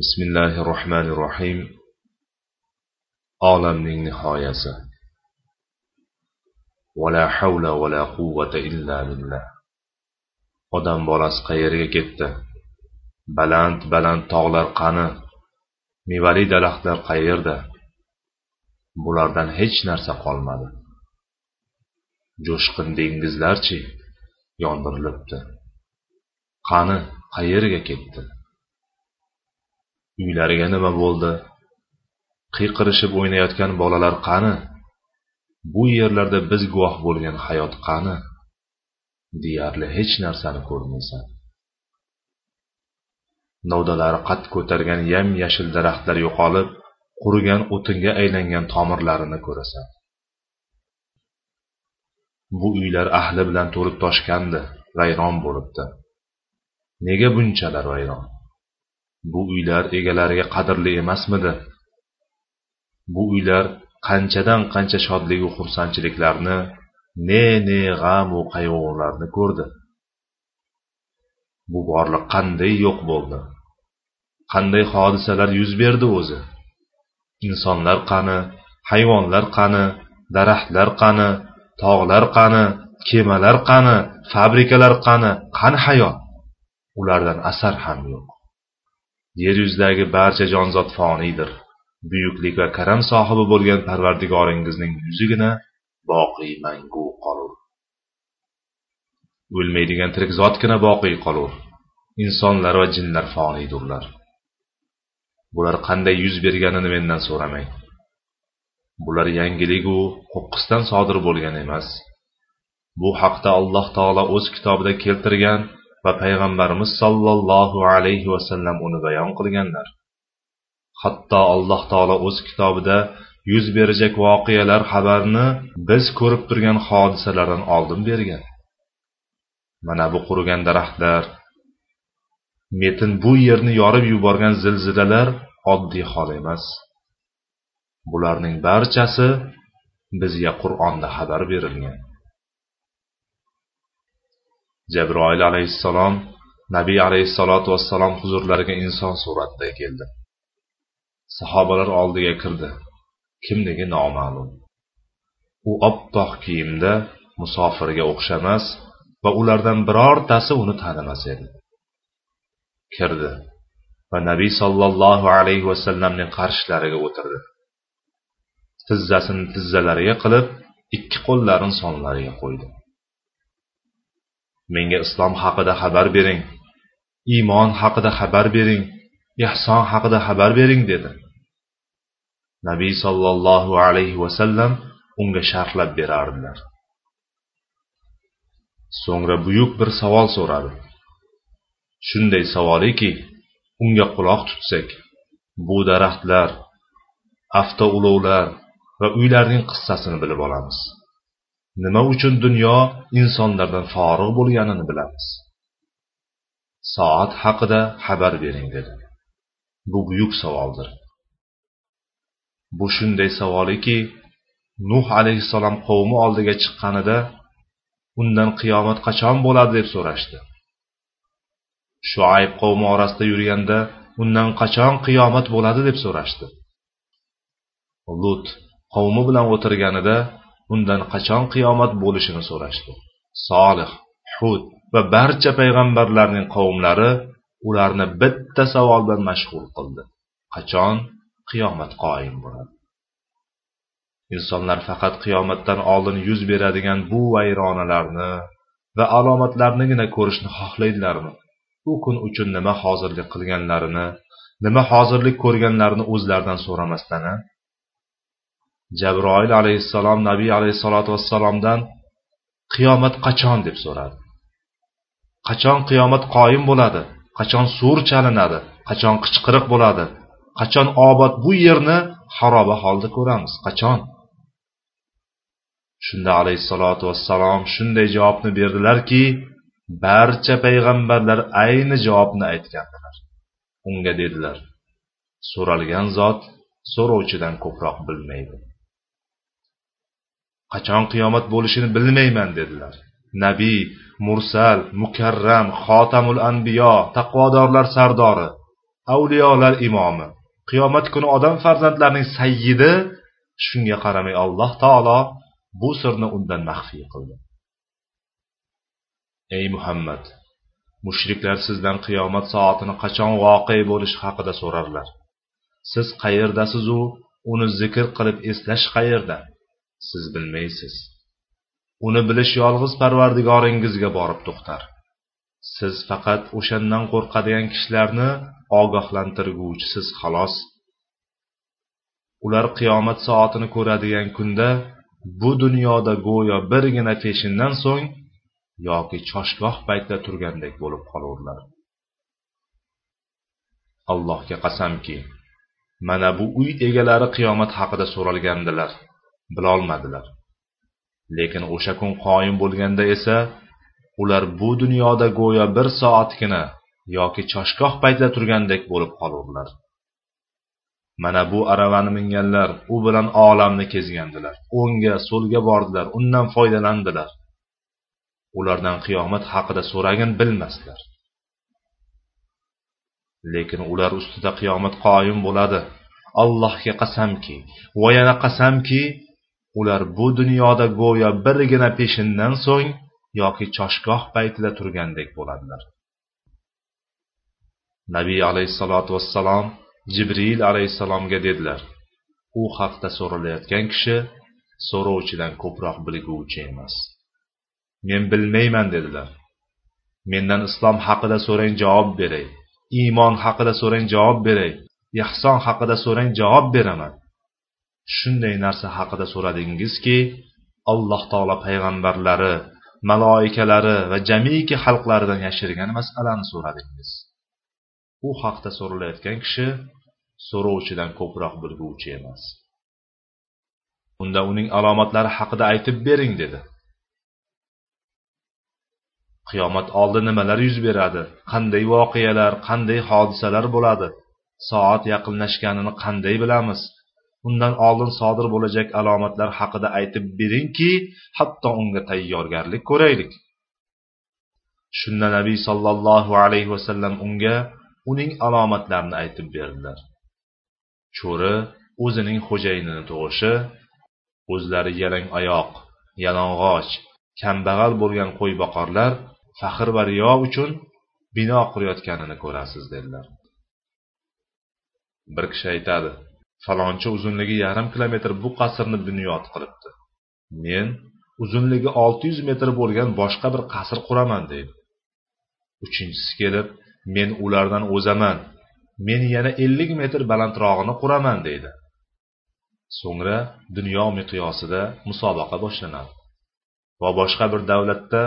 bismillahi rohmanir rohim olamning nihoyasi. Vala havla vala quvvata illa billah. Odam bolasi qayerga ketdi? Baland baland tog'lar qani? Mevali daraxtlar qayerda? Bulardan hech narsa qolmadi. Jo'shqin dengizlarchi? Yondirilibdi. Qani? Qayerga ketdi? Uylariga nima bo'ldi? Qiyqirishib o'ynayotgan bolalar qani? Bu yerlarda biz guvoh bo'lgan hayot qani? Deyarli hech narsani ko'rmaysan. Novdalari qad ko'targan yam yashil daraxtlar yo'qolib qurigan o'tinga aylangan tomirlarini ko'rasan. Bu uylar ahli bilan to'lib toshgandi vayron bo'libdi. Nega bunchalar vayron? Bu uylar egalariga qadrli emasmidi? Bu uylar qanchadan qancha shodligu xursandchiliklarni ne ne g'amu qayg'ularni ko'rdi. Bu borliq qanday yo'q bo'ldi? Qanday hodisalar yuz berdi o'zi? Insonlar qani hayvonlar qani daraxtlar qani tog'lar qani kemalar qani fabrikalar qani? Qani hayot? Ulardan asar ham yo'q. Yer yuzidagi barcha jonzot foniydir. Buyuklik va karam sohibi bo'lgan parvardigoringizning yuzigina boqiy mangu qolur. O'lmaydigan tirik zotgina boqiy qolur. Insonlar va jinlar foniydirlar. Bular qanday yuz berganini mendan so'ramang. Bular yangiligu qo'qqisdan sodir bo'lgan emas. Bu haqda alloh taolo o'z kitobida keltirgan va payg'ambarimiz sollallohu alayhi vasallam uni bayon qilganlar. Hatto alloh taolo o'z kitobida yuz berajak voqealar xabarini biz ko'rib turgan hodisalardan oldin bergan. Mana bu qurigan daraxtlar metin bu yerni yorib yuborgan zilzilalar oddiy hol emas. Bularning barchasi bizga qur'onda xabar berilgan. Jabroil alayhissalom nabiy alayhissalotu vassalom huzurlariga inson suratida keldi. Sahobalar oldiga kirdi. Kimligi noma'lum. U oppoq kiyimda musofirga o'xshamas va ulardan birortasi uni tanimas edi. Kirdi va nabiy sollallohu alayhi vasallamning qarshilariga o'tirdi. Tizzasini tizzalariga qilib ikki qo'llarini sonlariga qo'ydi. Menga islom haqida xabar bering. Iymon haqida xabar bering. Ehson haqida xabar bering dedi. Nabiy sollallohu alayhi vasallam unga sharhlab berardilar. So'ngra buyuk bir savol so'radi. Shunday savoliki unga quloq tutsak bu daraxtlar avtoulovlar va uylarning qissasini bilib olamiz. Nima uchun dunyo insonlardan forig' bo'lganini bilamiz. Soat haqida xabar bering dedi. Bu buyuk savoldir. Bu shunday savoliki nuh alayhissalom qavmi oldiga chiqqanida undan qiyomat qachon bo'ladi deb so'rashdi. Shuayb qavmi orasida yurganda undan qachon qiyomat bo'ladi deb so'rashdi. Lut qavmi bilan o'tirganida undan qachon qiyomat bo'lishini so'rashdi. Solih hud va barcha payg'ambarlarning qavmlari ularni bitta savol bilan mashg'ul qildi. Qachon? Qiyomat qoyim bo'ladi. Insonlar faqat qiyomatdan oldin yuz beradigan bu vayronalarni va alomatlarnigina ko'rishni xohlaydilarmi? U kun uchun nima hozirlik qilganlarini nima hozirlik ko'rganlarini o'zlaridan so'ramasdan jabroil alayhissalom nabiy alayhissalotu vassalomdan qiyomat qachon? deb so'radi. Qachon qiyomat qoyim bo'ladi? Qachon sur chalinadi? Qachon qichqiriq bo'ladi? Qachon obod bu yerni xaroba holda ko'ramiz? Qachon? Shunda alayhissalotu vassalom shunday javobni berdilarki barcha payg'ambarlar ayni javobni aytgandilar. Unga dedilar so'ralgan zot so'rovchidan ko'proq bilmaydi. Qachon qiyomat bo'lishini bilmayman dedilar. Nabiy mursal mukarram xotamul anbiyo taqvodorlar sardori avliyolar imomi. Qiyomat kuni odam farzandlarining sayyidi shunga qaramay alloh taolo bu sirni undan maxfiy qildi. Ey muhammad mushriklar sizdan qiyomat soatini qachon voqe bo'lishi haqida so'rarlar. Siz qayerdasizu uni zikr qilib eslash qayerda? Siz bilmaysiz. Uni bilish yolg'iz parvardigoringizga borib to'xtar. Siz faqat o'shandan qo'rqadigan kishilarni ogohlantirguvchisiz xolos. Ular qiyomat soatini ko'radigan kunda bu dunyoda go'yo birgina peshindan so'ng yoki choshgoh paytda turgandek bo'lib qolurlar. Allohga qasamki mana bu uy egalari qiyomat haqida so'ralgandilar. Bilolmadilar. Lekin o'sha kun qoyim bo'lganda esa ular bu dunyoda go'yo bir soatgina yoki choshgoh paytida turgandek bo'lib qolurlar. Mana bu aravani minganlar u bilan olamni kezgandilar. O'ngga so'lga bordilar undan foydalandilar. Ulardan qiyomat haqida so'ragin bilmaslar lekin ular ustida qiyomat qoyim bo'ladi. Allohga qasamki va yana qasamki ular bu dunyoda go'yo birgina peshindan so'ng yoki choshgoh paytida turgandek bo'ladilar. Nabiy alayhissalotu vassalom jibril alayhissalomga dedilar u haqda so'ralayotgan kishi so'rovchidan ko'proq bilguvchi emas. Men bilmayman dedilar. Mendan islom haqida so'rang javob beray iymon haqida so'rang javob beray ehson haqida so'rang javob beraman. Shunday narsa haqida so'radingizki alloh taolo payg'ambarlari maloikalari va jamiki xalqlaridan yashirgan masalani so'radingiz. U haqda so'ralayotgan kishi so'rovchidan ko'proq bilguvchi emas. Unda uning alomatlari haqida aytib bering dedi. Qiyomat oldi nimalar yuz beradi? Qanday voqealar qanday hodisalar bo'ladi? Soat yaqinlashganini qanday bilamiz? Undan oldin sodir bo'lajak alomatlar haqida aytib beringki hatto unga tayyorgarlik ko'raylik. Shunda nabiy sollallohu alayhi vasallam unga uning alomatlarini aytib berdilar. Cho'ri o'zining xo'jayinini tug'ishi o'zlari yalang oyoq yalang'och kambag'al bo'lgan qo'yboqarlar faxr va riyo uchun bino qurayotganini ko'rasiz dedilar. Bir kishi aytadi falonchi uzunligi yarim kilometr bu qasrni bunyod qilibdi. Men uzunligi olti yuz metr bo'lgan boshqa bir qasr quraman deydi. Uchinchisi kelib men ulardan o'zaman. Men yana ellik metr balandrog'ini quraman deydi. So'ngra dunyo miqyosida musobaqa boshlanadi. Va boshqa bir davlatda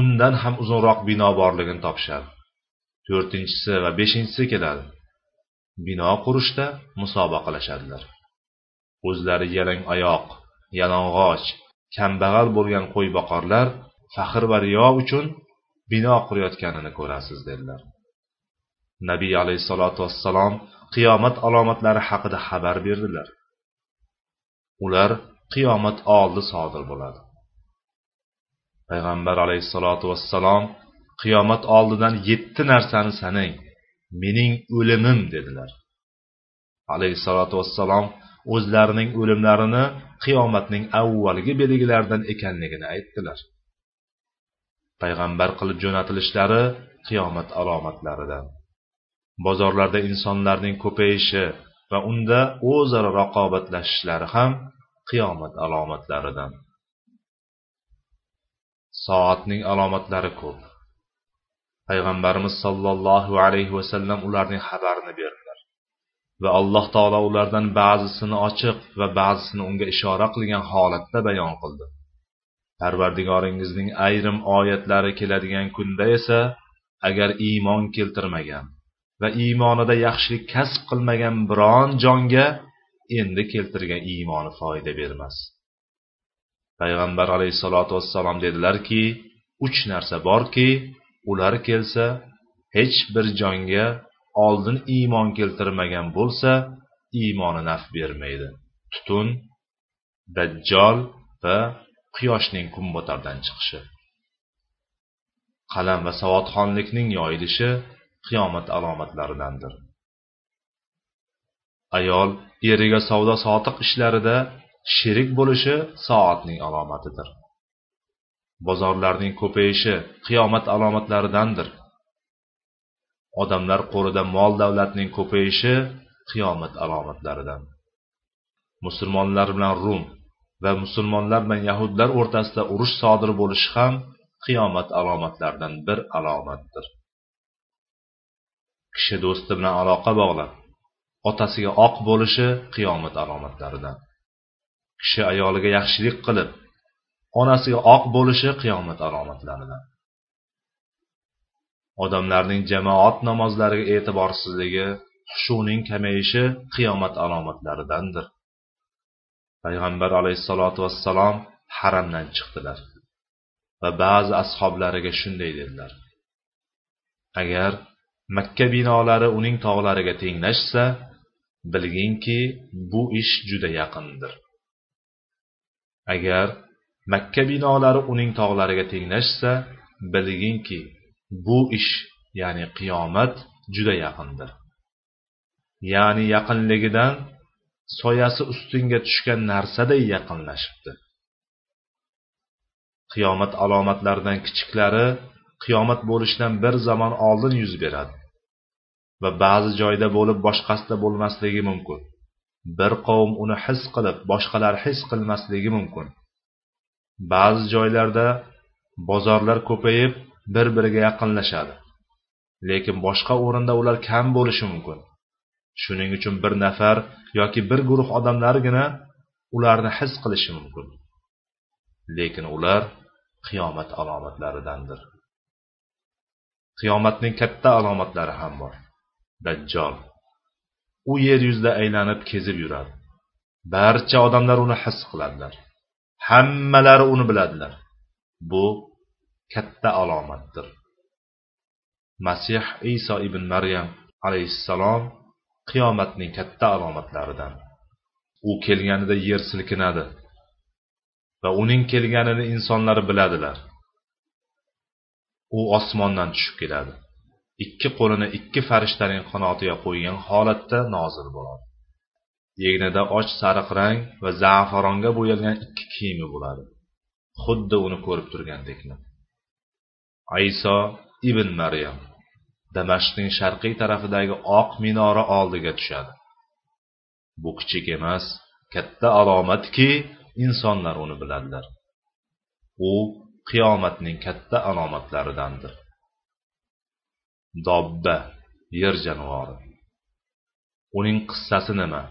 undan ham uzunroq bino borligini topishadi. To'rtinchisi va beshinchisi keladi. Bino qurishda musobaqalashadilar. O'zlari yalang oyoq yalang'och kambag'al bo'lgan qo'yboqarlar faxr va riyo uchun bino qurayotganini ko'rasiz dedilar. Nabiy alayhissalotu vassalom qiyomat alomatlari haqida xabar berdilar. Ular qiyomat oldi sodir bo'ladi. Payg'ambar alayhissalotu vassalom qiyomat oldidan yetti narsani sanang mening o'limim dedilar. Alayhissalotu vassalom o'zlarining o'limlarini qiyomatning avvalgi belgilaridan ekanligini aytdilar. Payg'ambar qilib jo'natilishlari qiyomat alomatlaridan. Bozorlarda insonlarning ko'payishi va unda o'zaro raqobatlashishlari ham qiyomat alomatlaridan. Soatning alomatlari ko'p. Payg'ambarimiz sollallohu alayhi vasallam ularning xabarini berdilar. Va alloh taolo ulardan ba'zisini ochiq va ba'zisini unga ishora qilgan holatda bayon qildi. Parvardigoringizning ayrim oyatlari keladigan kunda esa agar iymon keltirmagan va iymonida yaxshilik kasb qilmagan biron jonga endi keltirgan iymoni foyda bermas. Payg'ambar alayhissalotu vassalom dedilarki uch narsa borki ular kelsa hech bir jonga oldin iymon keltirmagan bo'lsa iymoni naf bermaydi. Tutun dajjol va quyoshning kunbotardan chiqishi. Qalam va savodxonlikning yoyilishi qiyomat alomatlaridandir. Ayol eriga savdo sotiq ishlarida sherik bo'lishi soatning alomatidir. Bozorlarning ko'payishi qiyomat alomatlaridandir. Odamlar qo'lida mol davlatning ko'payishi qiyomat alomatlaridan. Musulmonlar bilan rum va musulmonlar bilan yahudlar o'rtasida urush sodir bo'lishi ham qiyomat alomatlaridan bir alomatdir. Kishi do'sti bilan aloqa bog'lab otasiga oq bo'lishi qiyomat alomatlaridan. Kishi ayoliga yaxshilik qilib onasiga oq bo'lishi qiyomat alomatlaridan. Odamlarning jamoat namozlariga e'tiborsizligi xushuning kamayishi qiyomat alomatlaridandir. Payg'ambar alayhissalotu vassalom haramdan chiqdilar va ba'zi ashoblariga shunday dedilar. Agar makka binolari uning tog'lariga tenglashsa bilginki bu ish juda yaqindir. Agar makka binolari uning tog'lariga tenglashsa bilginki bu ish ya'ni qiyomat juda yaqindir. Ya'ni yaqinligidan soyasi ustingga tushgan narsaday yaqinlashibdi. Qiyomat alomatlaridan kichiklari qiyomat bo'lishidan bir zamon oldin yuz beradi. Va ba'zi joyda bo'lib boshqasida bo'lmasligi mumkin. Bir qavm uni his qilib boshqalar his qilmasligi mumkin. Ba'zi joylarda bozorlar ko'payib bir biriga yaqinlashadi. Lekin boshqa o'rinda ular kam bo'lishi mumkin. Shuning uchun bir nafar yoki bir guruh odamlargina ularni his qilishi mumkin. Lekin ular qiyomat alomatlaridandir. Qiyomatning katta alomatlari ham bor. Dajjol. U yer yuzida aylanib kezib yuradi. Barcha odamlar uni his qiladilar. Hammalari uni biladilar. Bu katta alomatdir. Masih iso ibn maryam alayhissalom qiyomatning katta alomatlaridan. U kelganida yer silkinadi va uning kelganini insonlar biladilar. U osmondan tushib keladi. Ikki qo'lini ikki farishtaning qanotiga qo'ygan holatda nozil bo'ladi. Egnida och sariq rang va za'faronga bo'yalgan ikki kiyimi bo'ladi. Xuddi uni ko'rib turgandekmi iso ibn maryam damashqning sharqiy tarafidagi oq minora oldiga tushadi. Bu kichik emas katta alomatki insonlar uni biladilar. U qiyomatning katta alomatlaridandir. Dobba yer jonivori uning qissasi nima?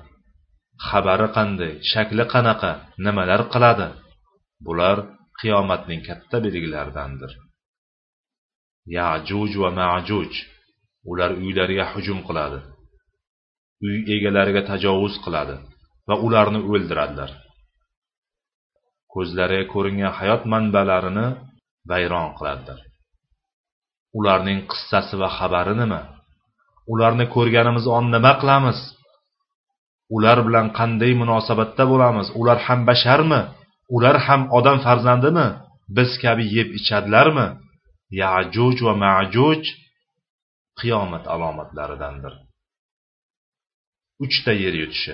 Xabari qanday shakli qanaqa nimalar qiladi? Bular qiyomatning katta belgilaridandir yajuj va majuj ular uylariga hujum qiladi. Uy egalariga tajovuz qiladi va ularni o'ldiradilar. Ko'zlariga ko'ringan hayot manbalarini vayron qiladilar. Ularning qissasi va xabari nima? Ularni ko'rganimiz on nima qilamiz? Ular bilan qanday munosabatda bo'lamiz? Ular ham basharmi? Ular ham odam farzandimi? Biz kabi yeb ichadilarmi? Yajuj va majuj qiyomat alomatlaridandir. Uchta yer yutishi.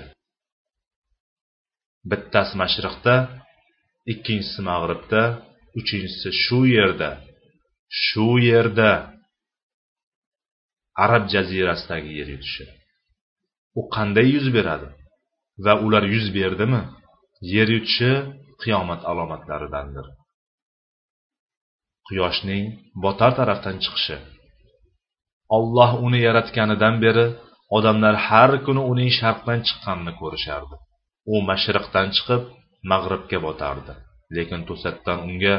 Bittasi mashriqda ikkinchisi mag'ribda uchinchisi shu yerda. Shu yerda. Arab jazirasidagi yer yutishi. U qanday yuz beradi? Va ular yuz berdimi? Yer yutishi qiyomat alomatlaridandir. Quyoshning botar tarafdan chiqishi. Olloh uni yaratganidan beri odamlar har kuni uning sharqdan chiqqanini ko'rishardi. U mashriqdan chiqib mag'ribga botardi. Lekin to'satdan unga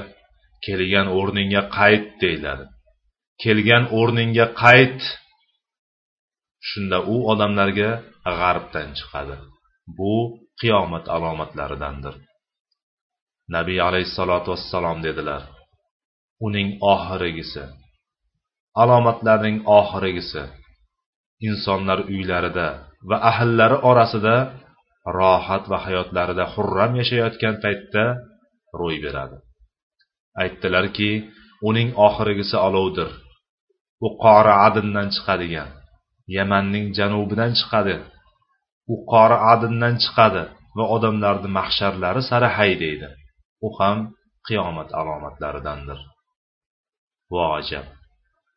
kelgan o'rningga qayt deyiladi. Kelgan o'rningga qayt shunda u odamlarga g'arbdan chiqadi. Bu qiyomat alomatlaridandir. Nabiy alayhissalotu vassalom dedilar uning oxirgisi alomatlarning oxirgisi insonlar uylarida va ahllari orasida rohat va hayotlarida xurram yashayotgan paytda ro'y beradi. Aytdilarki uning oxirgisi olovdir. U qori adindan chiqadigan. Yamanning janubidan chiqadi. U qori adindan chiqadi va odamlarni mahsharlari sari haydaydi. U ham qiyomat alomatlaridandir. Vo ajab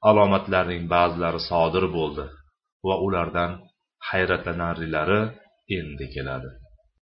alomatlarning ba'zilari sodir bo'ldi va ulardan hayratlanarlilari endi keladi.